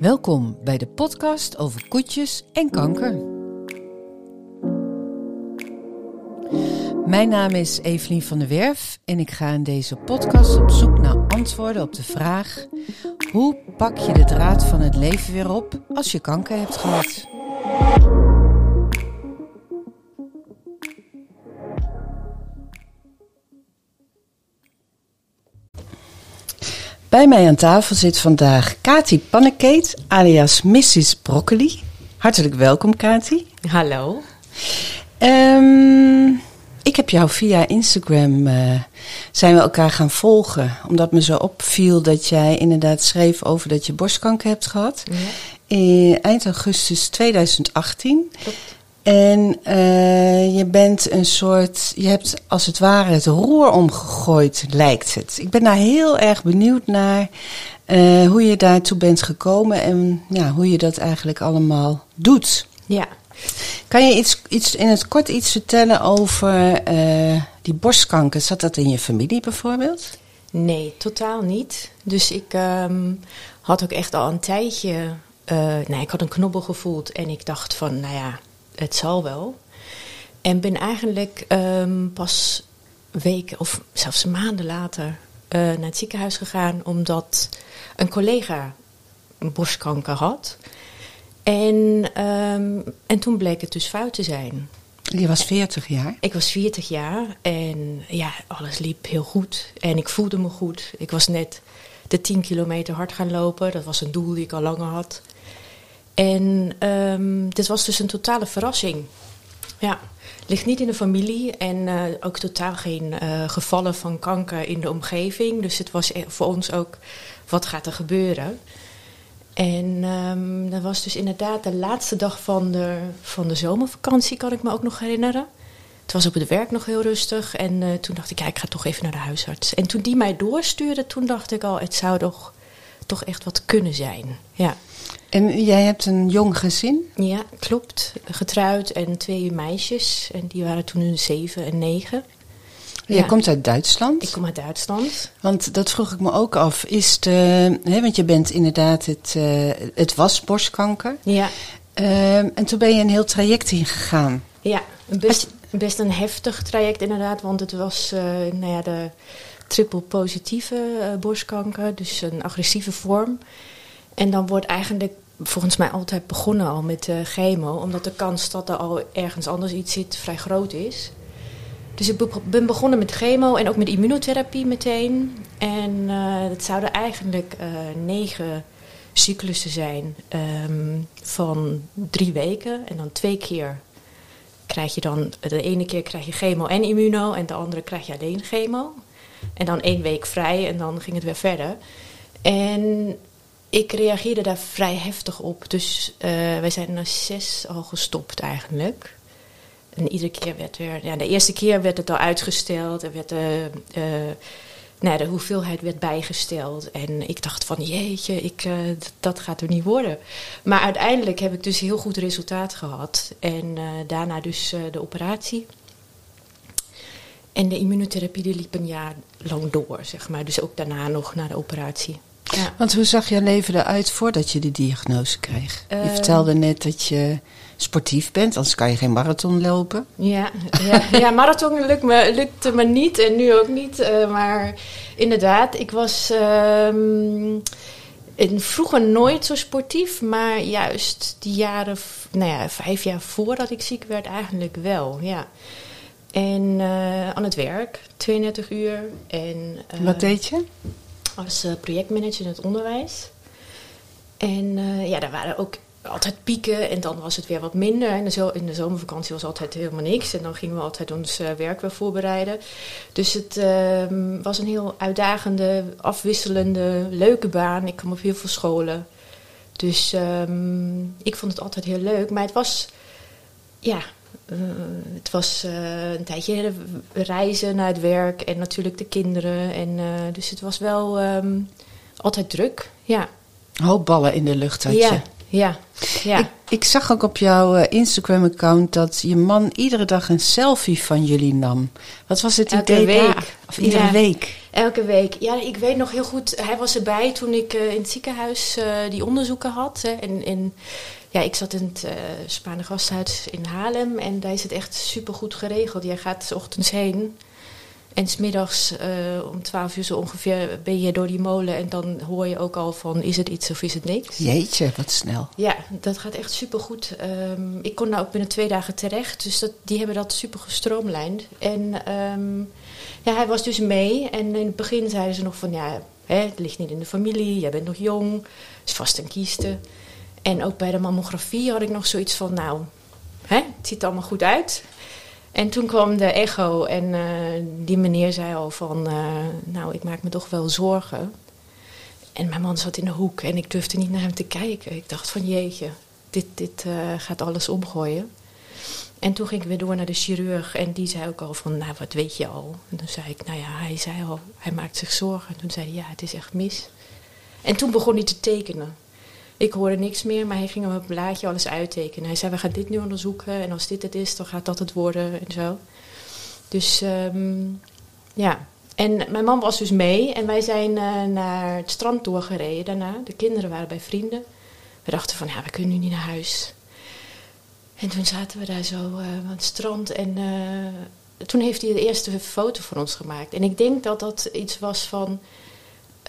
Welkom bij de podcast over koetjes en kanker. Mijn naam is Evelien van der Werf en ik ga in deze podcast op zoek naar antwoorden op de vraag: hoe pak je de draad van het leven weer op als je kanker hebt gehad? Bij mij aan tafel zit vandaag Kati Pannekeet, alias Mrs. Broccoli. Hartelijk welkom, Kati. Hallo. Ehm, ik heb jou via Instagram, eh, zijn we elkaar gaan volgen. Omdat me zo opviel dat jij inderdaad schreef over dat je borstkanker hebt gehad. Ja. In eind augustus 2018. Klopt. En eh, je bent een soort, je hebt als het ware het roer omgegooid, lijkt het. Ik ben daar heel erg benieuwd naar eh, hoe je daartoe bent gekomen en ja, hoe je dat eigenlijk allemaal doet. Ja. Kan je iets, iets in het kort iets vertellen over eh, die borstkanker? Zat dat in je familie bijvoorbeeld? Nee, totaal niet. Dus ik ehm, had ook echt al een tijdje. nee, ik had een knobbel gevoeld en ik dacht van, nou ja, het zal wel. En ben eigenlijk ehm, pas weken of zelfs maanden later eh, naar het ziekenhuis gegaan omdat een collega borstkanker had. En, ehm, en toen bleek het dus fout te zijn. Je was 40 jaar. Ik was 40 jaar en ja, alles liep heel goed. En ik voelde me goed. Ik was net de 10 kilometer hard gaan lopen. Dat was een doel die ik al langer had. En ehm, dit was dus een totale verrassing. Ja, ligt niet in de familie en eh, ook totaal geen eh, gevallen van kanker in de omgeving. Dus het was e- voor ons ook, wat gaat er gebeuren? En ehm, dat was dus inderdaad de laatste dag van de, van de zomervakantie, kan ik me ook nog herinneren. Het was op het werk nog heel rustig en eh, toen dacht ik, ja, ik ga toch even naar de huisarts. En toen die mij doorstuurde, toen dacht ik al, het zou toch, toch echt wat kunnen zijn. Ja. En jij hebt een jong gezin. Ja, klopt. Getrouwd en twee meisjes. En die waren toen een zeven en negen. Jij Ja. komt uit Duitsland. Ik kom uit Duitsland. Want dat vroeg ik me ook af. Is de, hè, want je bent inderdaad, het, eh, het was borstkanker. Ja, Ehm, en toen ben je een heel traject ingegaan. ja best, best een heftig traject inderdaad. Want het was eh, nou ja, de triple positieve eh, borstkanker. Dus een agressieve vorm. En dan wordt eigenlijk volgens mij altijd begonnen al met chemo. Omdat de kans dat er al ergens anders iets zit vrij groot is. Dus ik be- ben begonnen met chemo en ook met immunotherapie meteen. En eh het zouden eigenlijk eh, negen cyclussen zijn ehm, van drie weken. En dan twee keer krijg je dan... De ene keer krijg je chemo en immuno en de andere krijg je alleen chemo. En dan één week vrij en dan ging het weer verder. En ik reageerde daar vrij heftig op. Dus eh, wij zijn na zes al gestopt eigenlijk. En iedere keer werd weer... Ja, de eerste keer werd het al uitgesteld. Er werd... nou, ja, de hoeveelheid werd bijgesteld. En ik dacht van, jeetje, ik, dat gaat er niet worden. Maar uiteindelijk heb ik dus heel goed resultaat gehad. En daarna dus de operatie. En de immunotherapie liep een jaar lang door, zeg maar. Dus ook daarna nog na de operatie. Ja. Want hoe zag je leven eruit voordat je de diagnose kreeg? je Eh. vertelde net dat je sportief bent, anders kan je geen marathon lopen. Ja, ja, ja marathon lukt me, lukte me niet en nu ook niet. eh, maar inderdaad, ik was ehm, in, vroeger nooit zo sportief. Maar juist die jaren, nou ja, vijf jaar voordat ik ziek werd, eigenlijk wel. Ja. En eh, aan het werk, 32 uur. En, eh, Wat deed je? Als eh, projectmanager in het onderwijs. En eh, ja, daar waren ook altijd pieken en dan was het weer wat minder. En zo, in de zomervakantie was altijd helemaal niks. En dan gingen we altijd ons eh, werk weer voorbereiden. Dus het ehm, was een heel uitdagende, afwisselende, leuke baan. Ik kwam op heel veel scholen. Dus ehm, ik vond het altijd heel leuk. Maar het was, ja, eh, het was eh, een tijdje reizen naar het werk en natuurlijk de kinderen. En, eh, dus het was wel ehm, altijd druk. Ja, Hoop ballen in de lucht had ja, je. Ja, ja. Ik, ik zag ook op jouw Instagram-account dat je man iedere dag een selfie van jullie nam. Wat was het Elke idee week. daar? Of iedere Ja. week? Elke week. Ja, ik weet nog heel goed. Hij was erbij toen ik in het ziekenhuis die onderzoeken had. Hè. En, en ja, ik zat in het uh, Spaanse gasthuis in Haarlem. En daar is het echt supergoed geregeld. Jij gaat 's ochtends heen. En smiddags uh, om 12 uur zo ongeveer ben je door die molen. En dan hoor je ook al van is het iets of is het niks. Jeetje, wat snel. Ja, dat gaat echt supergoed. Um, ik kon nou ook binnen twee dagen terecht. Dus dat, die hebben dat super gestroomlijnd. En um, ja, hij was dus mee. En in het begin zeiden ze nog van ja, hè, het ligt niet in de familie. Jij bent nog jong. is vast een kieste. En ook bij de mammografie had ik nog zoiets van nou, hè, het ziet allemaal goed uit. En toen kwam de echo en uh, die meneer zei al van, uh, nou, ik maak me toch wel zorgen. En mijn man zat in de hoek en ik durfde niet naar hem te kijken. Ik dacht van, jeetje, dit, dit uh, gaat alles omgooien. En toen ging ik weer door naar de chirurg en die zei ook al van, nou, wat weet je al? En toen zei ik, nou ja, hij zei al, hij maakt zich zorgen. En toen zei hij, ja, het is echt mis. En toen begon hij te tekenen. Ik hoorde niks meer, maar hij ging op een blaadje alles uittekenen. Hij zei, we gaan dit nu onderzoeken en als dit het is, dan gaat dat het worden en zo. Dus um, ja, en mijn man was dus mee en wij zijn uh, naar het strand doorgereden daarna. De kinderen waren bij vrienden. We dachten van, ja, we kunnen nu niet naar huis. En toen zaten we daar zo uh, aan het strand en uh, toen heeft hij de eerste foto van ons gemaakt. En ik denk dat dat iets was van,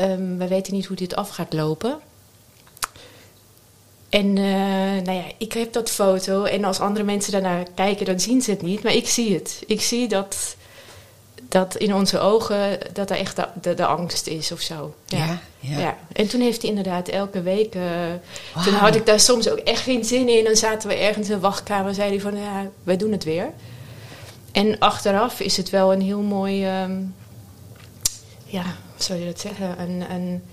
um, we weten niet hoe dit af gaat lopen. En uh, nou ja, ik heb dat foto en als andere mensen daarnaar kijken, dan zien ze het niet. Maar ik zie het. Ik zie dat, dat in onze ogen dat er echt de, de, de angst is of zo. Ja. Ja, ja. ja. En toen heeft hij inderdaad elke week... Uh, wow. Toen had ik daar soms ook echt geen zin in. Dan zaten we ergens in de wachtkamer en zei hij van... Ja, wij doen het weer. En achteraf is het wel een heel mooi... Um, ja, hoe zou je dat zeggen? Een... een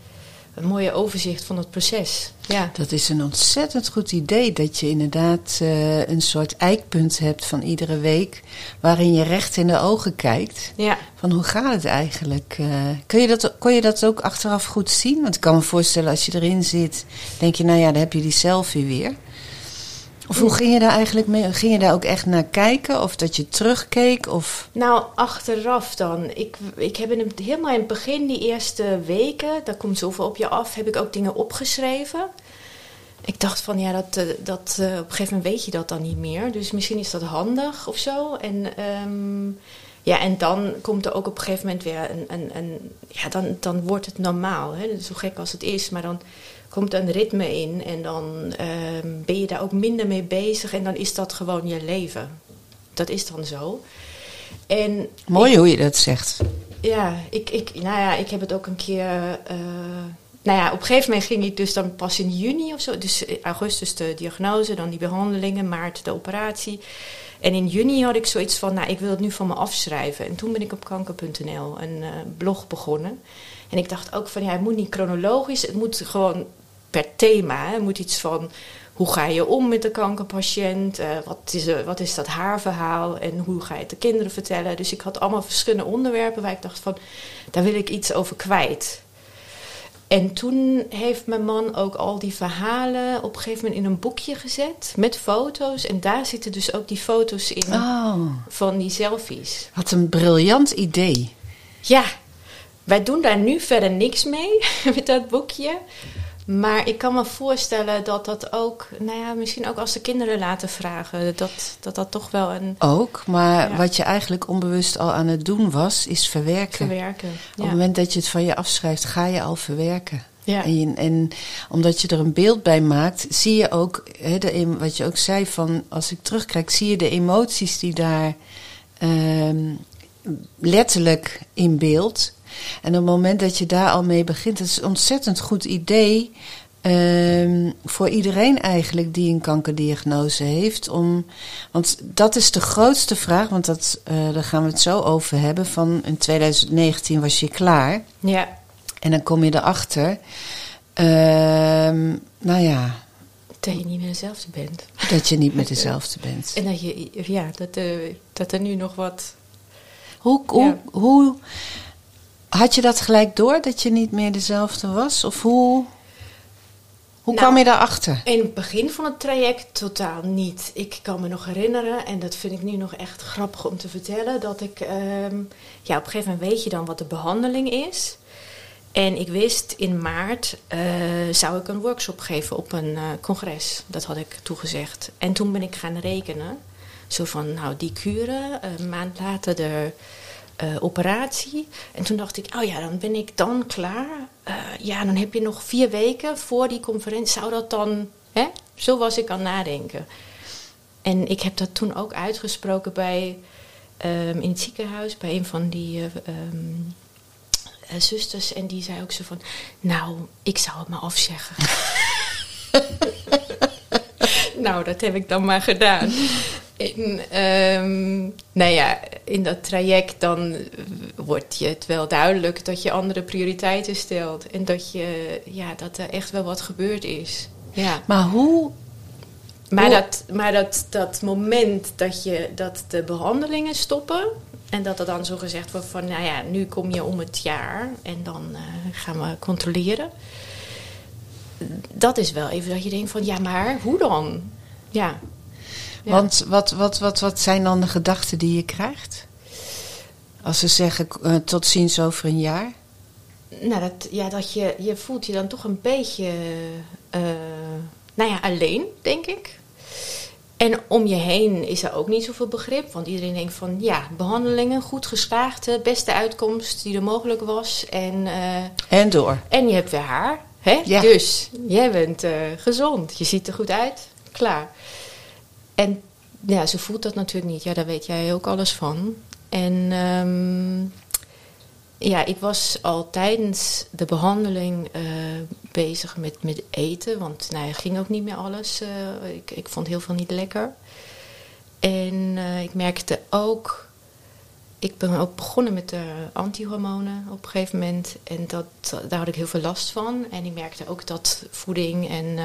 een mooie overzicht van het proces. Ja. Dat is een ontzettend goed idee dat je inderdaad uh, een soort eikpunt hebt van iedere week waarin je recht in de ogen kijkt. Ja. Van hoe gaat het eigenlijk? Uh, kun je dat, kon je dat ook achteraf goed zien? Want ik kan me voorstellen als je erin zit, denk je nou ja, dan heb je die selfie weer. Of hoe ging je daar eigenlijk mee? Ging je daar ook echt naar kijken? Of dat je terugkeek? Of... Nou, achteraf dan. Ik, ik heb in het, helemaal in het begin, die eerste weken, daar komt zoveel op je af, heb ik ook dingen opgeschreven. Ik dacht van ja, dat, dat, uh, op een gegeven moment weet je dat dan niet meer. Dus misschien is dat handig of zo. En, um, ja, en dan komt er ook op een gegeven moment weer een. een, een ja, dan, dan wordt het normaal. Hè? Zo gek als het is. Maar dan komt een ritme in en dan um, ben je daar ook minder mee bezig en dan is dat gewoon je leven. Dat is dan zo. En Mooi ik, hoe je dat zegt. Ja, ik, ik, nou ja, ik heb het ook een keer. Uh, nou ja, op een gegeven moment ging ik dus dan pas in juni of zo. Dus augustus de diagnose, dan die behandelingen, maart de operatie. En in juni had ik zoiets van, nou, ik wil het nu van me afschrijven. En toen ben ik op kanker.nl een uh, blog begonnen. En ik dacht ook van, ja, het moet niet chronologisch. Het moet gewoon per thema. Het moet iets van, hoe ga je om met de kankerpatiënt? Uh, wat, is, uh, wat is dat haar verhaal? En hoe ga je het de kinderen vertellen? Dus ik had allemaal verschillende onderwerpen waar ik dacht van, daar wil ik iets over kwijt. En toen heeft mijn man ook al die verhalen op een gegeven moment in een boekje gezet met foto's. En daar zitten dus ook die foto's in oh. van die selfies. Wat een briljant idee. Ja, wij doen daar nu verder niks mee met dat boekje. Maar ik kan me voorstellen dat dat ook, nou ja, misschien ook als de kinderen laten vragen, dat dat, dat toch wel een. Ook, maar ja. wat je eigenlijk onbewust al aan het doen was, is verwerken. Verwerken. Ja. Op het moment dat je het van je afschrijft, ga je al verwerken. Ja. En, en omdat je er een beeld bij maakt, zie je ook, de, wat je ook zei, van als ik terugkijk, zie je de emoties die daar um, letterlijk in beeld. En op het moment dat je daar al mee begint, dat is een ontzettend goed idee. Um, voor iedereen eigenlijk die een kankerdiagnose heeft. Om, want dat is de grootste vraag, want dat, uh, daar gaan we het zo over hebben. Van in 2019 was je klaar. Ja. En dan kom je erachter. Um, nou ja. Dat je niet meer dezelfde bent. Dat je niet meer dezelfde bent. En dat, je, ja, dat, uh, dat er nu nog wat. Hoe, hoe, ja. hoe had je dat gelijk door, dat je niet meer dezelfde was? Of hoe? Hoe Nou, kwam je daarachter? In het begin van het traject totaal niet. Ik kan me nog herinneren, en dat vind ik nu nog echt grappig om te vertellen, dat ik, ehm, ja, op een gegeven moment weet je dan wat de behandeling is. En ik wist in maart eh, zou ik een workshop geven op een eh, congres. Dat had ik toegezegd. En toen ben ik gaan rekenen. Zo van, nou, die kuren, een maand later de eh, operatie. En toen dacht ik, oh ja, dan ben ik dan klaar. Eh, ja, dan heb je nog vier weken voor die conferentie. Zou dat dan, hè? Zo was ik aan nadenken. En ik heb dat toen ook uitgesproken bij, ehm, in het ziekenhuis, bij een van die eh, ehm, eh, zusters. En die zei ook zo van, nou, ik zou het maar afzeggen. nou, dat heb ik dan maar gedaan. En, ehm, nou ja, in dat traject dan wordt je het wel duidelijk dat je andere prioriteiten stelt. En dat, je, ja, dat er echt wel wat gebeurd is. Ja. Maar hoe... Maar, Hoe- dat, maar dat, dat moment dat, je, dat de behandelingen stoppen... en dat er dan zo gezegd wordt van... nou ja, nu kom je om het jaar en dan eh, gaan we controleren. Dat is wel even dat je denkt van... ja, maar hoe dan? Ja. Ja. Want wat, wat, wat, wat zijn dan de gedachten die je krijgt? Als ze zeggen eh, tot ziens over een jaar? Nou, dat, ja, dat je, je voelt je dan toch een beetje, eh, nou ja, alleen, denk ik. En om je heen is er ook niet zoveel begrip. Want iedereen denkt van, ja, behandelingen, goed geslaagd, beste uitkomst die er mogelijk was. En, eh, En door. en je hebt weer haar, hè? Ja. Dus jij bent gezond, je ziet er goed uit, klaar. En ja, ze voelt dat natuurlijk niet. Ja, daar weet jij ook alles van. En ehm, ja, ik was al tijdens de behandeling eh, bezig met, met eten. Want nou, ging ook niet meer alles. eh, ik, ik vond heel veel niet lekker. En eh, ik merkte ook... Ik ben ook begonnen met de antihormonen op een gegeven moment. En dat, daar had ik heel veel last van. En ik merkte ook dat voeding en...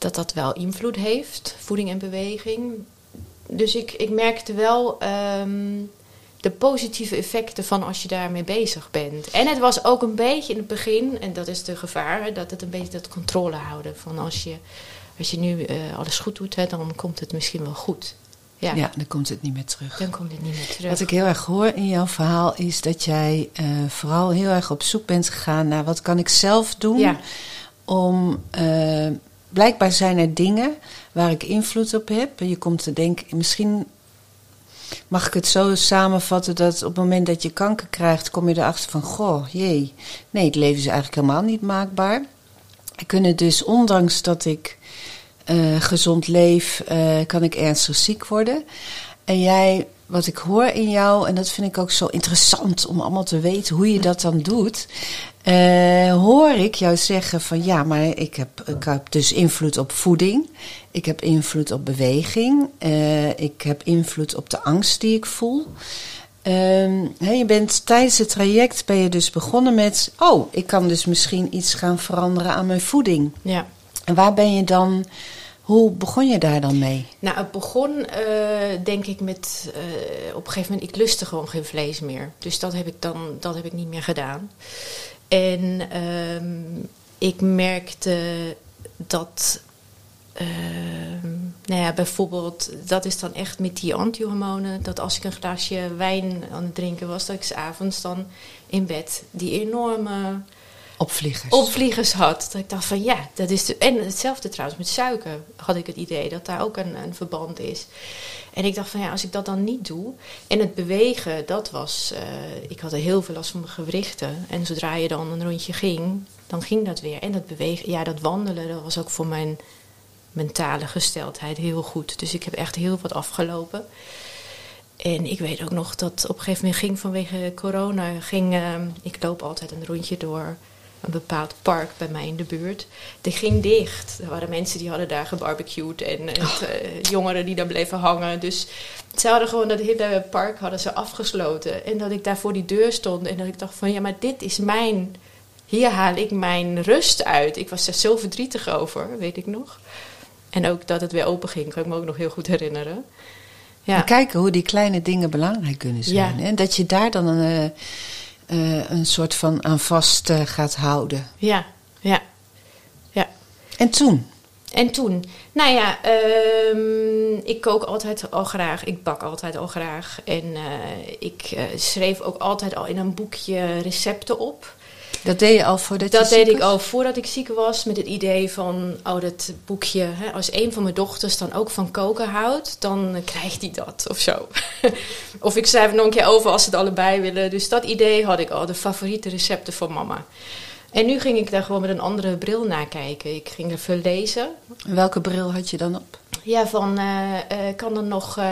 dat dat wel invloed heeft, voeding en beweging. Dus ik, ik merkte wel ehm, de positieve effecten van als je daarmee bezig bent. En het was ook een beetje in het begin, en dat is de gevaar, dat het een beetje dat controle houden. Van als je, als je nu eh, alles goed doet, hè, dan komt het misschien wel goed. Ja, Ja. dan komt het niet meer terug. dan komt het niet meer terug. Wat ik heel erg hoor in jouw verhaal is dat jij eh, vooral heel erg op zoek bent gegaan naar wat kan ik zelf doen Ja. om eh, blijkbaar zijn er dingen waar ik invloed op heb. Je komt te denken, misschien mag ik het zo samenvatten dat op het moment dat je kanker krijgt, kom je erachter van goh, jee, nee, het leven is eigenlijk helemaal niet maakbaar. Ik kunnen dus, ondanks dat ik eh, gezond leef, eh, kan ik ernstig ziek worden. En jij, wat ik hoor in jou, en dat vind ik ook zo interessant om allemaal te weten hoe je dat dan doet. Eh, hoor ik jou zeggen van ja, maar ik heb, ik heb dus invloed op voeding. Ik heb invloed op beweging. eh, ik heb invloed op de angst die ik voel. Ehm, je bent tijdens het traject ben je dus begonnen met, oh, ik kan dus misschien iets gaan veranderen aan mijn voeding. Ja. En waar ben je dan, hoe begon je daar dan mee? Nou, het begon eh, denk ik met op een gegeven moment, ik lustte gewoon geen vlees meer. Dus dat heb ik dan, dat heb ik niet meer gedaan. En ehm, ik merkte dat, ehm, nou ja, bijvoorbeeld, dat is dan echt met die antihormonen, dat als ik een glaasje wijn aan het drinken was, dat ik 's avonds dan in bed die enorme Opvliegers. opvliegers had. Dat ik dacht van ja, dat is de, en hetzelfde trouwens met suiker had ik het idee dat daar ook een, een verband is. En ik dacht van ja, als ik dat dan niet doe en het bewegen, dat was, eh, ik had er heel veel last van mijn gewrichten. En zodra je dan een rondje ging, dan ging dat weer. En dat bewegen, ja, dat wandelen, dat was ook voor mijn mentale gesteldheid heel goed. Dus ik heb echt heel wat afgelopen. En ik weet ook nog dat op een gegeven moment ging vanwege corona, ging, eh, ik loop altijd een rondje door een bepaald park bij mij in de buurt. Die ging dicht. Er waren mensen die hadden daar gebarbecued en het, eh, jongeren die daar bleven hangen. Dus ze hadden gewoon dat hele park hadden ze afgesloten. En dat ik daar voor die deur stond en dat ik dacht van ja, maar dit is mijn, hier haal ik mijn rust uit. Ik was er zo verdrietig over, weet ik nog. En ook dat het weer open ging, kan ik me ook nog heel goed herinneren. Ja. En kijken hoe die kleine dingen belangrijk kunnen zijn. Ja. En dat je daar dan een, eh, eh, een soort van aan vast eh, gaat houden. Ja, ja, ja. En toen? En toen, nou ja, ehm, ik kook altijd al graag, ik bak altijd al graag. En eh, ik schreef ook altijd al in een boekje recepten op. Dat deed je al voordat dat je deed ik al voordat ik ziek was, met het idee van, oh dat boekje, hè, als een van mijn dochters dan ook van koken houdt, dan krijgt die dat of zo. of ik schrijf het nog een keer over als ze het allebei willen. Dus dat idee had ik al, de favoriete recepten van mama. En nu ging ik daar gewoon met een andere bril naar kijken. Ik ging er veel lezen. Welke bril had je dan op? Ja, van uh, uh, kan er nog uh,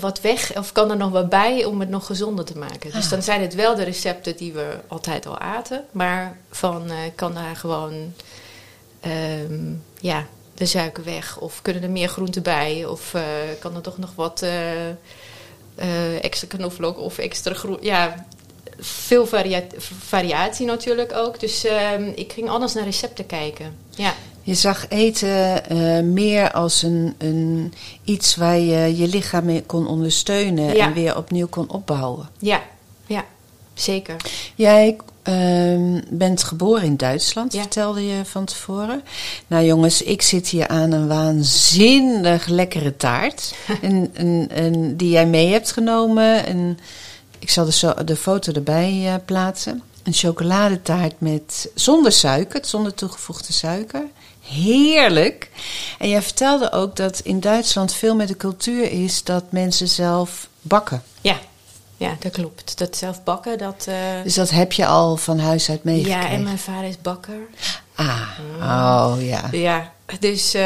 wat weg of kan er nog wat bij om het nog gezonder te maken? Dus Ah. dan zijn het wel de recepten die we altijd al aten, maar van kan daar gewoon um, ja, de suiker weg of kunnen er meer groenten bij of kan er toch nog wat extra knoflook of extra groen? Ja, veel varia variatie natuurlijk ook. Dus uh, ik ging anders naar recepten kijken. Ja. Je zag eten uh, meer als een, een, iets waar je je lichaam mee kon ondersteunen ja. en weer opnieuw kon opbouwen. Ja, ja zeker. Jij uh, bent geboren in Duitsland, ja. vertelde je van tevoren. Nou jongens, ik zit hier aan een waanzinnig lekkere taart. een, die jij mee hebt genomen. Een, ik zal de, de foto erbij uh, plaatsen. Een chocoladetaart met, zonder suiker, zonder toegevoegde suiker. Heerlijk. En jij vertelde ook dat in Duitsland veel met de cultuur is dat mensen zelf bakken. Ja, ja dat klopt. Dat zelf bakken, dat... Uh... Dus dat heb je al van huis uit meegekregen? Ja, en mijn vader is bakker. Ah, oh ja. Ja, dus... Uh,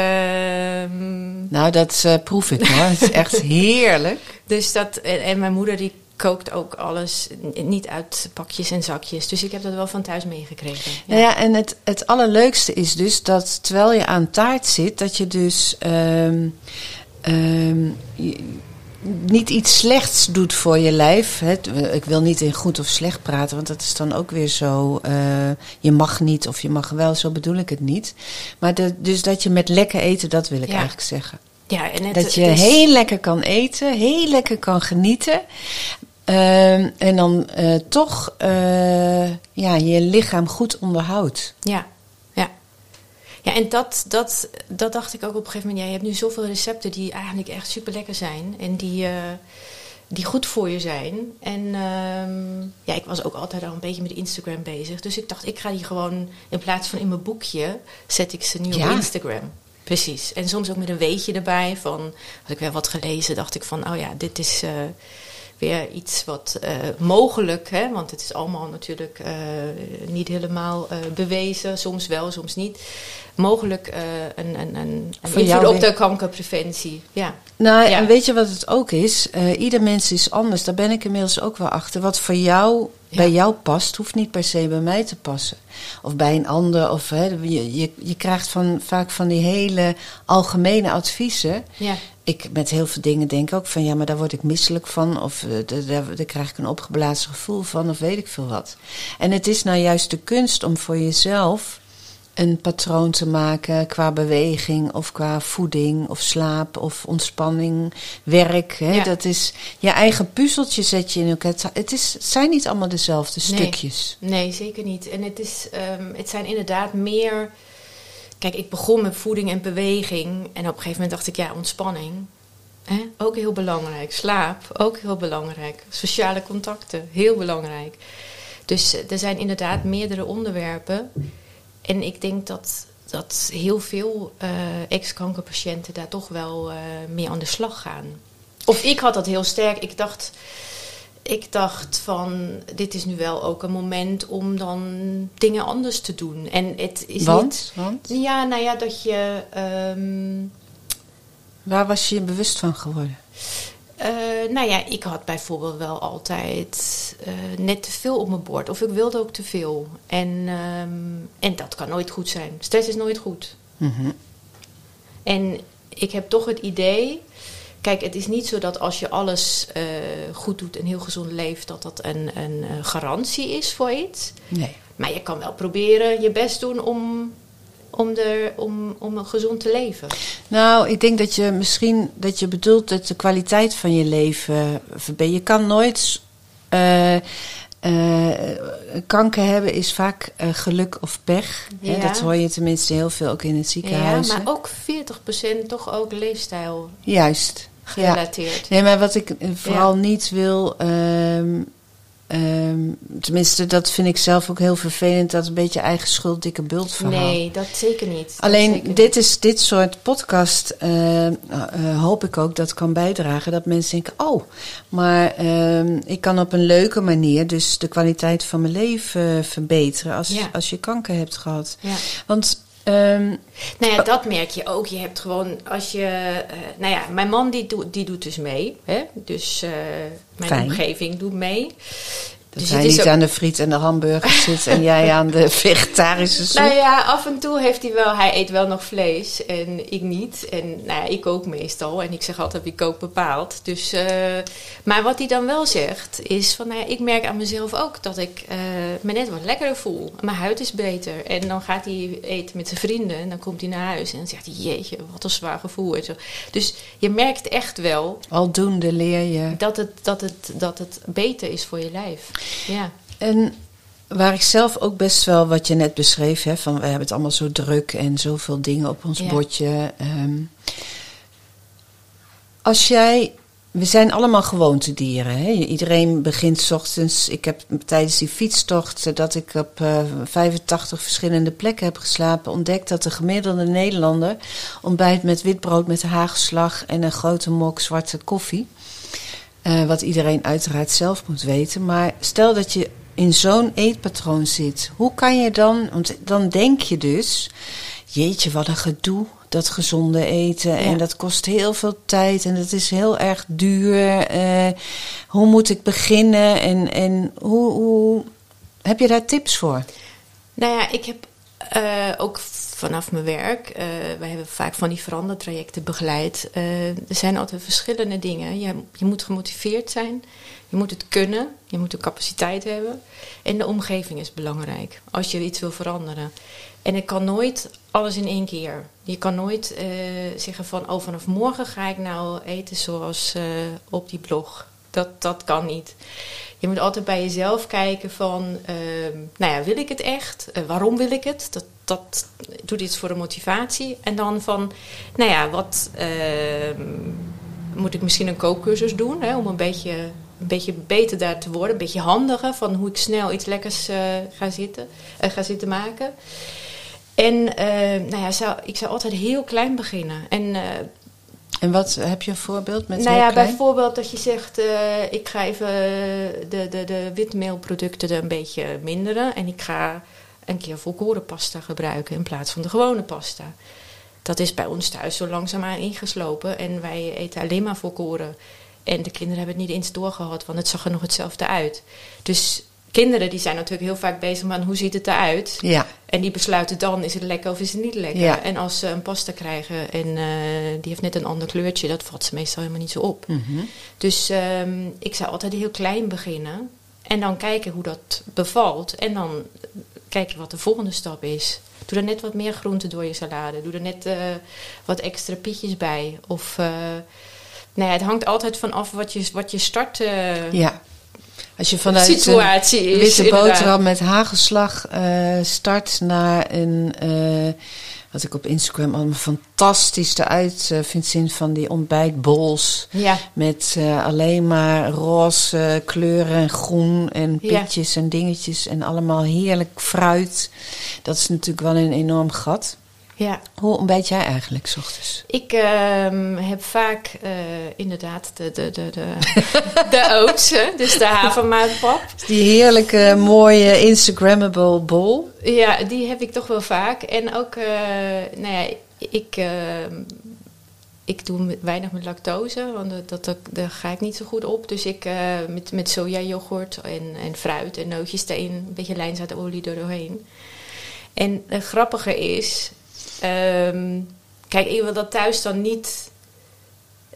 nou, dat uh, proef ik hoor. Het is echt heerlijk. Dus dat... En, en mijn moeder die kookt ook alles niet uit pakjes en zakjes. Dus ik heb dat wel van thuis meegekregen. Ja. Nou ja, en het, het allerleukste is dus dat terwijl je aan taart zit, dat je dus um, um, je, niet iets slechts doet voor je lijf. Hè. Ik wil niet in goed of slecht praten, want dat is dan ook weer zo. Uh, je mag niet of je mag wel, zo bedoel ik het niet. Maar de, dus dat je met lekker eten, dat wil ik ja. eigenlijk zeggen. Ja, en het, dat je heel lekker kan eten, heel lekker kan genieten. Uh, en dan uh, toch uh, ja, je lichaam goed onderhoudt. Ja, ja. Ja, en dat, dat, dat dacht ik ook op een gegeven moment. Ja, je hebt nu zoveel recepten die eigenlijk echt super lekker zijn. En die, die goed voor je zijn. En um, ja, ik was ook altijd al een beetje met Instagram bezig. Dus ik dacht, ik ga die gewoon in plaats van in mijn boekje, zet ik ze nu ja. op Instagram. Precies. En soms ook met een weetje erbij. Van, had ik weer wat gelezen, dacht ik van, oh ja, dit is weer iets wat uh, mogelijk, hè, want het is allemaal natuurlijk uh, niet helemaal uh, bewezen, soms wel, soms niet. Mogelijk een, een, een, een invloed op de kankerpreventie. Ja. Nou, ja. en weet je wat het ook is? ieder mens is anders, daar ben ik inmiddels ook wel achter. Wat voor jou ja. bij jou past, hoeft niet per se bij mij te passen. Of bij een ander. Of, hè, je, je, je krijgt van, vaak van die hele algemene adviezen. Ja ik met heel veel dingen denk ook van ja, maar daar word ik misselijk van. Of uh, daar, daar krijg ik een opgeblazen gevoel van, of weet ik veel wat. En het is nou juist de kunst om voor jezelf een patroon te maken qua beweging of qua voeding of slaap of ontspanning, werk. Hè? Ja. Dat is je eigen puzzeltje zet je in elkaar. Het, is, het zijn niet allemaal dezelfde nee. stukjes. Nee, zeker niet. En het, is, um, het zijn inderdaad meer. Kijk, ik begon met voeding en beweging. En op een gegeven moment dacht ik, ja, ontspanning. Hè? Ook heel belangrijk. Slaap, ook heel belangrijk. Sociale contacten, heel belangrijk. Dus er zijn inderdaad meerdere onderwerpen. En ik denk dat, dat heel veel uh, ex-kankerpatiënten daar toch wel uh, mee aan de slag gaan. Of ik had dat heel sterk. Ik dacht, ik dacht van, dit is nu wel ook een moment om dan dingen anders te doen. En het is Want? niet... Want? Ja, nou ja, dat je... Um, Waar was je je bewust van geworden? Uh, nou ja, ik had bijvoorbeeld wel altijd uh, net te veel op mijn bord. Of ik wilde ook te veel. En, um, en dat kan nooit goed zijn. Stress is nooit goed. Mm -hmm. En ik heb toch het idee... Kijk, het is niet zo dat als je alles uh, goed doet en heel gezond leeft... dat dat een, een garantie is voor iets. Nee. Maar je kan wel proberen je best doen om om, er, om, om gezond te leven? Nou, ik denk dat je misschien dat je bedoelt dat de kwaliteit van je leven verbetert. Je kan nooit uh, eh, kanker hebben is vaak eh, geluk of pech. Hè? Ja. Dat hoor je tenminste heel veel ook in het Ja, ziekenhuis. maar ook 40% toch ook leefstijl Juist. Ja. gerelateerd. Nee, maar wat ik eh, vooral niet wil. ehm, ehm, tenminste, dat vind ik zelf ook heel vervelend. Dat een beetje eigen schuld, dikke bult verhaal. Nee, dat zeker niet. Alleen zeker dit, is, dit soort podcast eh, eh, hoop ik ook dat kan bijdragen. Dat mensen denken, oh, maar ehm, ik kan op een leuke manier dus de kwaliteit van mijn leven eh, verbeteren als, Ja. als je kanker hebt gehad. Ja. Want ehm, Nou ja, dat merk je ook. Je hebt gewoon, als je... eh, nou ja, mijn man die, doet die doet dus mee. Hè? Dus eh, mijn Fijn. omgeving doet mee. Dat Dus hij niet ook- aan de friet en de hamburger zit en jij aan de vegetarische soep. Nou ja, af en toe heeft hij wel, hij eet wel nog vlees en ik niet. En nou ja, ik ook meestal. En ik zeg altijd wie kookt bepaalt. Dus, eh, maar wat hij dan wel zegt is van, nou ja, ik merk aan mezelf ook dat ik eh, me net wat lekkerder voel. Mijn huid is beter. En dan gaat hij eten met zijn vrienden en dan komt hij naar huis en dan zegt hij, jeetje, wat een zwaar gevoel. En zo. Dus je merkt echt wel Aldoende leer je. dat het, dat, het, dat het beter is voor je lijf. Ja. En waar ik zelf ook best wel wat je net beschreef, hè, van we hebben het allemaal zo druk en zoveel dingen op ons Ja. bordje. ehm. als jij, we zijn allemaal gewoontedieren. Hè? Iedereen begint 's ochtends. Ik heb tijdens die fietstocht eh, dat ik op eh, 85 verschillende plekken heb geslapen, ontdekt dat de gemiddelde Nederlander ontbijt met witbrood met hagelslag en een grote mok zwarte koffie. Eh, wat iedereen uiteraard zelf moet weten. Maar stel dat je in zo'n eetpatroon zit, hoe kan je dan, want dan denk je dus, jeetje, wat een gedoe, dat gezonde eten. En dat kost heel veel tijd en dat is heel erg duur. Eh, hoe moet ik beginnen en, en hoe, hoe, heb je daar tips voor? Nou ja, ik heb eh, ook vanaf mijn werk, eh wij hebben vaak van die verandertrajecten begeleid. Eh, er zijn altijd verschillende dingen. Je, je moet gemotiveerd zijn, je moet het kunnen, je moet de capaciteit hebben. En de omgeving is belangrijk als je iets wil veranderen. En ik kan nooit alles in één keer. Je kan nooit zeggen van, oh vanaf morgen ga ik nou eten zoals op die blog. Dat, dat kan niet. Je moet altijd bij jezelf kijken van, ehm, nou ja, wil ik het echt? Eh, waarom wil ik het? Dat, dat doet iets voor de motivatie. En dan van, nou ja, wat ehm, moet ik misschien een kookcursus doen? Hè, om een beetje, een beetje beter daar te worden. Een beetje handiger van hoe ik snel iets lekkers eh, ga, zitten, eh, ga zitten maken. En eh, nou ja, ik zou altijd heel klein beginnen. En En wat heb je een voorbeeld met nou ja, bijvoorbeeld dat je zegt, eh, ik ga even de, de, de witmeelproducten er een beetje minderen. En ik ga een keer volkorenpasta gebruiken in plaats van de gewone pasta. Dat is bij ons thuis zo langzaamaan ingeslopen. En wij eten alleen maar volkoren. En de kinderen hebben het niet eens doorgehad, want het zag er nog hetzelfde uit. Dus kinderen die zijn natuurlijk heel vaak bezig met hoe ziet het eruit. Ja, En die besluiten dan, is het lekker of is het niet lekker. Ja. En als ze een pasta krijgen en eh, die heeft net een ander kleurtje, dat valt ze meestal helemaal niet zo op. mhm. Dus ehm, ik zou altijd heel klein beginnen. En dan kijken hoe dat bevalt. En dan kijken wat de volgende stap is. Doe er net wat meer groenten door je salade. Doe er net eh, wat extra pietjes bij. Of, nou ja, het hangt altijd van af wat je, wat je start ja. Als je vanuit situatie witte inderdaad. boterham met hagelslag eh, start naar een. eh, wat ik op Instagram allemaal fantastisch eruit eh, vind zien van die ontbijtbols. Ja, Met alleen maar roze kleuren en groen en Ja. pitjes en dingetjes. En allemaal heerlijk fruit. Dat is natuurlijk wel een enorm gat. Ja. Hoe ontbijt jij eigenlijk, s ochtends? Ik ehm, heb vaak eh, inderdaad de, de, de, de, de oats, dus de havermoutpap. Die heerlijke, mooie Instagrammable bol. Ja, die heb ik toch wel vaak. En ook, eh, nou ja, ik, ehm, ik doe weinig met lactose, want dat, dat, dat- daar ga ik niet zo goed op. Dus ik eh, met, met sojayoghurt en, en fruit en nootjes erin, een beetje lijnzaadolie er doorheen. En het grappige is, ehm, kijk, ik wil dat thuis dan niet,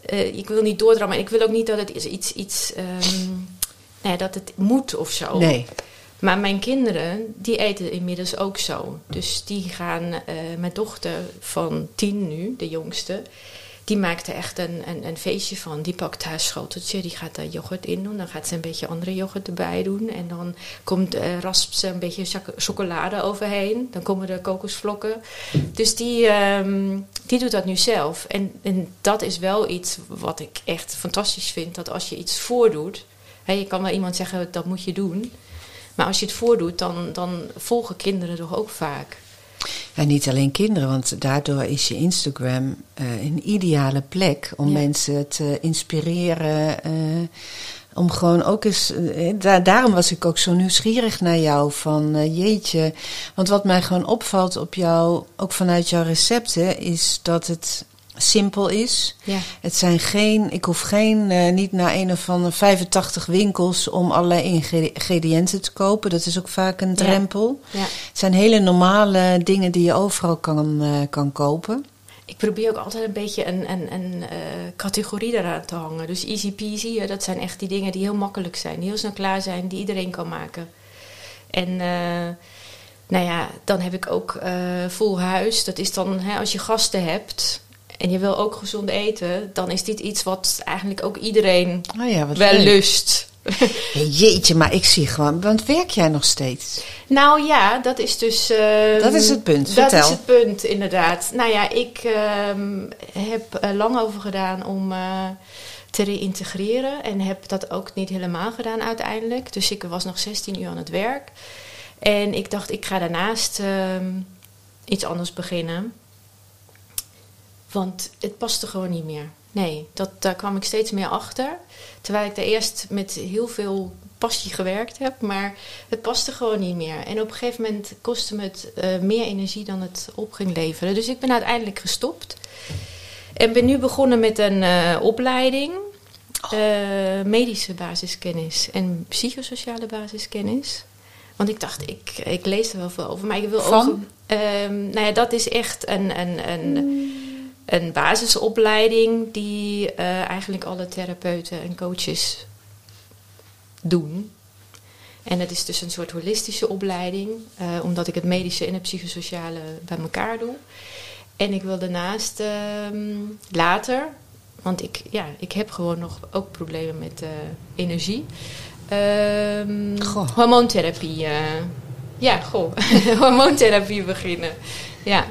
eh, ik wil niet doordrammen. En ik wil ook niet dat het iets, iets, iets ehm, nou ja, dat het moet of zo. Nee. Maar mijn kinderen, die eten inmiddels ook zo. Dus die gaan, eh, mijn dochter van tien nu, de jongste, die maakt er echt een, een, een, feestje van. Die pakt haar schoteltje, die gaat daar yoghurt in doen. Dan gaat ze een beetje andere yoghurt erbij doen. En dan komt, uh, raspt ze een beetje chocolade overheen. Dan komen er kokosvlokken. Dus die, um, die doet dat nu zelf. En, en dat is wel iets wat ik echt fantastisch vind. Dat als je iets voordoet... Hè, je kan wel iemand zeggen, dat moet je doen... Maar als je het voordoet, dan, dan volgen kinderen toch ook vaak. En niet alleen kinderen, want daardoor is je Instagram uh, een ideale plek om mensen te inspireren. Uh, om gewoon ook eens. Daar, daarom was ik ook zo nieuwsgierig naar jou. Van jeetje. Want wat mij gewoon opvalt op jou, ook vanuit jouw recepten, is dat het simpel is. Ja. Het zijn geen, ik hoef geen, uh, niet naar een of andere 85 winkels om allerlei ingrediënten te kopen. Dat is ook vaak een drempel. Ja. Ja. Het zijn hele normale dingen die je overal kan, uh, kan kopen. Ik probeer ook altijd een beetje een, een, een uh, categorie eraan te hangen. Dus easy peasy, dat zijn echt die dingen die heel makkelijk zijn, die heel snel klaar zijn, die iedereen kan maken. En nou ja, dan heb ik ook vol huis. Dat is dan hè, als je gasten hebt en je wil ook gezond eten, dan is dit iets wat eigenlijk ook iedereen oh ja, wel leuk. lust. Jeetje, maar ik zie gewoon, want werk jij nog steeds? Nou ja, dat is dus. Uh, dat is het punt. Dat Vertel. is het punt, inderdaad. Nou ja, ik uh, heb er lang over gedaan om uh, te reïntegreren en heb dat ook niet helemaal gedaan uiteindelijk. Dus ik was nog 16 uur aan het werk. En ik dacht, ik ga daarnaast ehm, iets anders beginnen. Want het paste gewoon niet meer. Nee, dat, daar kwam ik steeds meer achter. Terwijl ik daar eerst met heel veel passie gewerkt heb. Maar het paste gewoon niet meer. En op een gegeven moment kostte me het uh, meer energie dan het op ging leveren. Dus ik ben uiteindelijk gestopt. En ben nu begonnen met een uh, opleiding. Uh, medische basiskennis en psychosociale basiskennis. Want ik dacht, ik, ik lees er wel veel over. Maar ik wil Van? ook... nou ja, dat is echt een... een, een een basisopleiding die uh, eigenlijk alle therapeuten en coaches doen. En het is dus een soort holistische opleiding, uh, omdat ik het medische en het psychosociale bij elkaar doe. En ik wil daarnaast uh, later, want ik, ja, ik heb gewoon nog ook problemen met uh, energie. Ehm, hormoontherapie. ja, goh. hormoontherapie beginnen. Ja.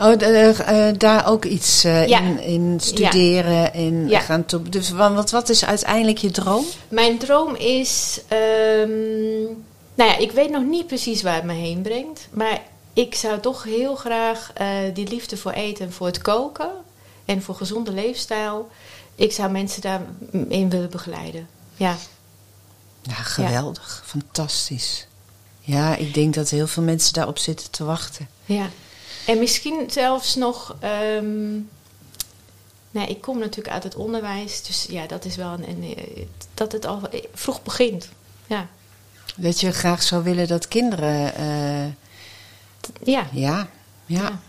Oh, uh, uh, daar ook iets ja. in, in, studeren en ja. gaan toe. Dus wat, wat is uiteindelijk je droom? Mijn droom is. Um, nou ja, ik weet nog niet precies waar het me heen brengt. Maar ik zou toch heel graag die liefde voor eten en voor het koken. En voor gezonde leefstijl. Ik zou mensen daarin willen begeleiden. Ja. Ja, geweldig. Fantastisch. Ja, ik denk dat heel veel mensen daarop zitten te wachten. Ja. En misschien zelfs nog. Um, nee, ik kom natuurlijk uit het onderwijs, dus ja, dat is wel een. een dat het al vroeg begint. Ja. Dat je graag zou willen dat kinderen. Uh, ja. ja. Ja. Ja.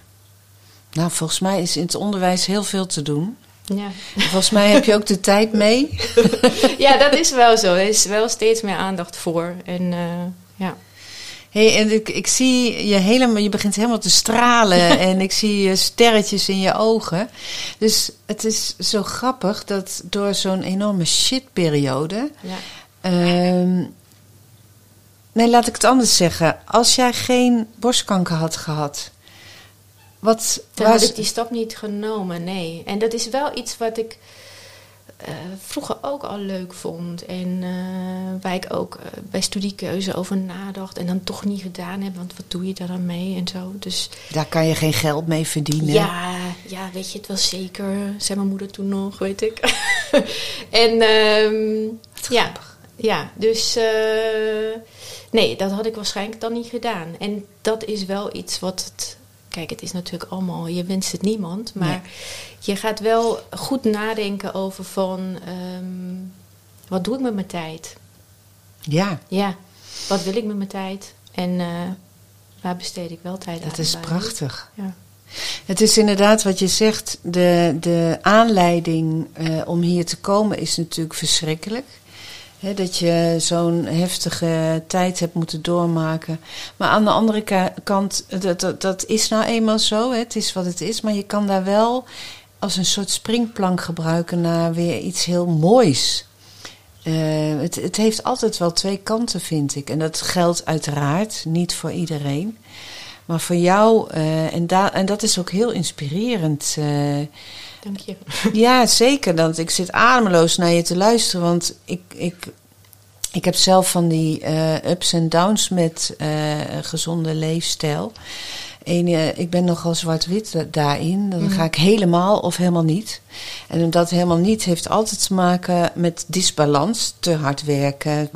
Nou, volgens mij is in het onderwijs heel veel te doen. Ja. Volgens mij heb je ook de tijd mee. ja, dat is wel zo. Er is wel steeds meer aandacht voor. En uh, ja. Hey, en ik, ik zie je helemaal, je begint helemaal te stralen en ik zie sterretjes in je ogen. Dus het is zo grappig dat door zo'n enorme shitperiode. Ja. Um, nee, laat ik het anders zeggen. Als jij geen borstkanker had gehad, wat Dan was... had ik die stap niet genomen, nee. En dat is wel iets wat ik uh, vroeger ook al leuk vond. En uh, waar ik ook uh, bij studiekeuze over nadacht. En dan toch niet gedaan heb. Want wat doe je daar dan mee en zo. Dus, daar kan je geen geld mee verdienen. Ja, ja weet je het wel zeker. Zei mijn moeder toen nog, weet ik. en um, ja, ja, dus nee, dat had ik waarschijnlijk dan niet gedaan. En dat is wel iets wat het Kijk, het is natuurlijk allemaal, je wenst het niemand. Maar nee. je gaat wel goed nadenken over van, um, wat doe ik met mijn tijd? Ja. Ja, wat wil ik met mijn tijd? En uh, waar besteed ik wel tijd aan? Dat is prachtig. Ja. Het is inderdaad wat je zegt, de, de aanleiding uh, om hier te komen is natuurlijk verschrikkelijk. Dat je zo'n heftige tijd hebt moeten doormaken. Maar aan de andere ka kant, dat, dat, is nou eenmaal zo. He. Het is wat het is. Maar je kan daar wel als een soort springplank gebruiken naar weer iets heel moois. Eh, het, het heeft altijd wel twee kanten, vind ik. En dat geldt uiteraard niet voor iedereen. Maar voor jou, eh, en, da en dat is ook heel inspirerend. eh, Dank je. ja, zeker. Want ik zit ademloos naar je te luisteren. Want ik, ik, ik heb zelf van die eh, ups en downs met eh, gezonde leefstijl. En, eh, ik ben nogal zwart-wit da- daarin. Dan Mhm. ga ik helemaal of helemaal niet. En dat helemaal niet heeft altijd te maken met disbalans. Te hard werken.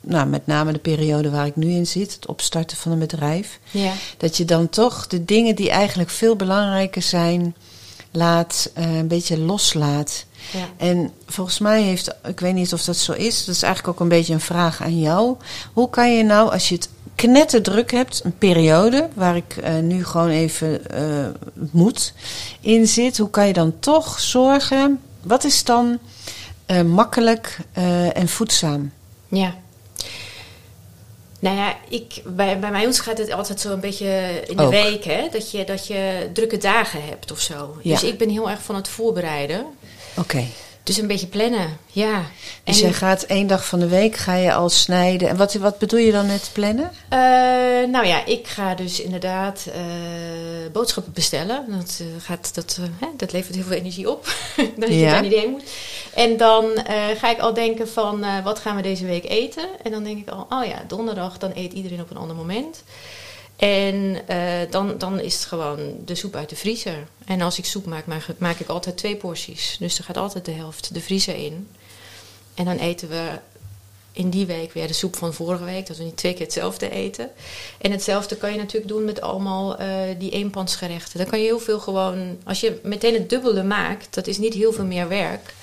Nou, met name de periode waar ik nu in zit. Het opstarten van een bedrijf. Ja. Dat je dan toch de dingen die eigenlijk veel belangrijker zijn, laat, eh, een beetje loslaat. ja. En volgens mij heeft, ik weet niet of dat zo is, dat is eigenlijk ook een beetje een vraag aan jou. Hoe kan je nou, als je het knetterdruk hebt, een periode waar ik eh, nu gewoon even eh, moet in zit, hoe kan je dan toch zorgen, wat is dan makkelijk en voedzaam? Ja. Nou ja, ik, bij, bij mij ons gaat het altijd zo een beetje in de Ook. week, hè? Dat je, dat je drukke dagen hebt of zo. Ja. Dus ik ben heel erg van het voorbereiden. Oké. Dus een beetje plannen, ja. Dus En- jij gaat één dag van de week ga je al snijden. En wat, wat bedoel je dan met plannen? Eh, nou ja, ik ga dus inderdaad eh, boodschappen bestellen. Dat, eh, gaat, dat, hè, dat levert heel veel energie op. dat je Ja. daar niet heen moet. En dan ga ik al denken van wat gaan we deze week eten? En dan denk ik al, oh ja, donderdag, dan eet iedereen op een ander moment. En eh, dan, dan is het gewoon de soep uit de vriezer. En als ik soep maak, maak, maak ik altijd twee porties. Dus er gaat altijd de helft de vriezer in. En dan eten we in die week weer de soep van vorige week. Dat we niet twee keer hetzelfde eten. En hetzelfde kan je natuurlijk doen met allemaal eh, die eenpansgerechten. Dan kan je heel veel gewoon... Als je meteen het dubbele maakt, dat is niet heel veel meer werk.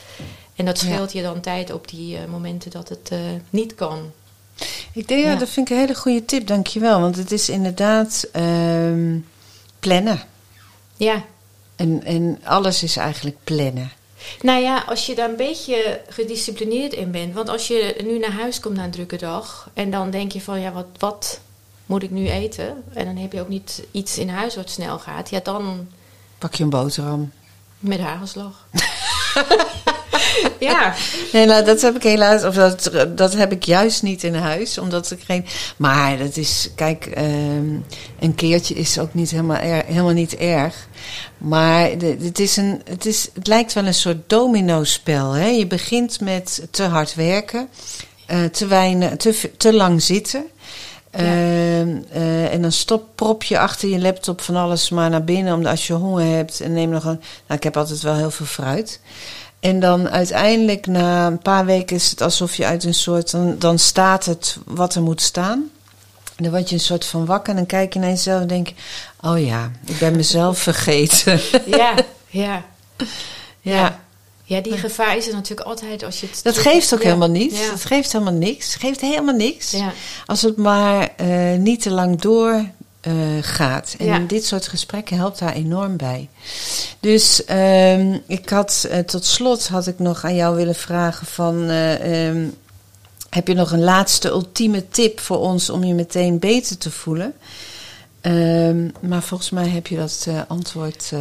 En dat Ja. scheelt je dan tijd op die eh, momenten dat het niet kan. Ik denk, ja, Ja. dat vind ik een hele goede tip, dankjewel. Want het is inderdaad ehm, plannen. Ja, En, en alles is eigenlijk plannen. Nou ja, als je daar een beetje gedisciplineerd in bent. Want als je nu naar huis komt na een drukke dag. En dan denk je van ja, wat, wat moet ik nu eten? En dan heb je ook niet iets in huis wat snel gaat. Ja, dan Pak je een boterham. met hagelslag. ja, Nee, nou, dat heb ik helaas, of dat, dat heb ik juist niet in huis, omdat ik geen. Maar dat is, kijk, ehm, een keertje is ook niet helemaal, er, helemaal niet erg. Maar het, is een, het, is, het lijkt wel een soort domino-spel. Hè? Je begint met te hard werken, eh, te, weinig, te, te lang zitten. Ehm, eh, en dan stop, prop je achter je laptop van alles maar naar binnen, omdat als je honger hebt en neem nog een. Nou, ik heb altijd wel heel veel fruit. En dan uiteindelijk na een paar weken is het alsof je uit een soort. Dan, dan staat het wat er moet staan. En dan word je een soort van wakker en dan kijk je naar jezelf en denk je: Oh ja, ik ben mezelf vergeten. ja, ja. ja. Ja, die gevaar is er natuurlijk altijd als je het... Dat geeft ook Ja, helemaal niets. Ja, Dat geeft helemaal niks. Het geeft helemaal niks. ja. Als het maar eh, niet te lang door eh, gaat. En Ja. dit soort gesprekken helpt daar enorm bij. Dus ehm, ik had eh, tot slot had ik nog aan jou willen vragen van. eh, ehm, heb je nog een laatste ultieme tip voor ons om je meteen beter te voelen? Ehm, maar volgens mij heb je dat antwoord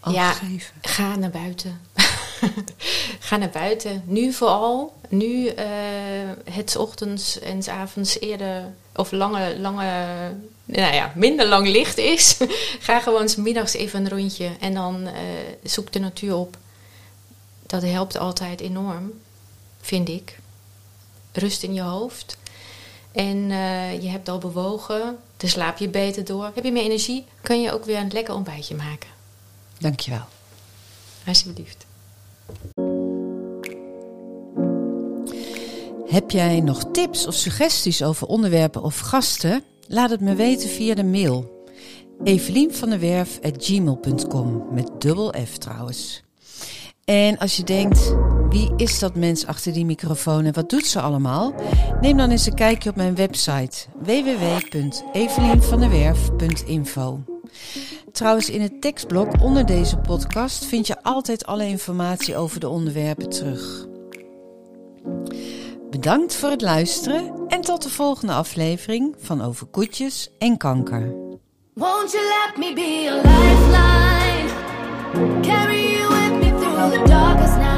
al Ja. gegeven. Ga naar buiten. Ga naar buiten. Nu vooral. Nu het ochtends en 's avonds eerder of lange, lange, nou ja, minder lang licht is. Ga gewoon 's middags even een rondje en dan eh, zoek de natuur op. Dat helpt altijd enorm, vind ik. Rust in je hoofd. En eh, je hebt al bewogen, dan slaap je beter door. Heb je meer energie, kun je ook weer een lekker ontbijtje maken. Dankjewel. Alsjeblieft. Heb jij nog tips of suggesties over onderwerpen of gasten? Laat het me weten via de mail. Evelien van der Werf at gmail.com met dubbel F trouwens. En als je denkt, wie is dat mens achter die microfoon en wat doet ze allemaal? Neem dan eens een kijkje op mijn website www.evelienvanderwerf.info. Trouwens, in het tekstblok onder deze podcast vind je altijd alle informatie over de onderwerpen terug. Bedankt voor het luisteren en tot de volgende aflevering van Over Koetjes en Kanker. Won't you let me be a lifeline? Carry with me through the.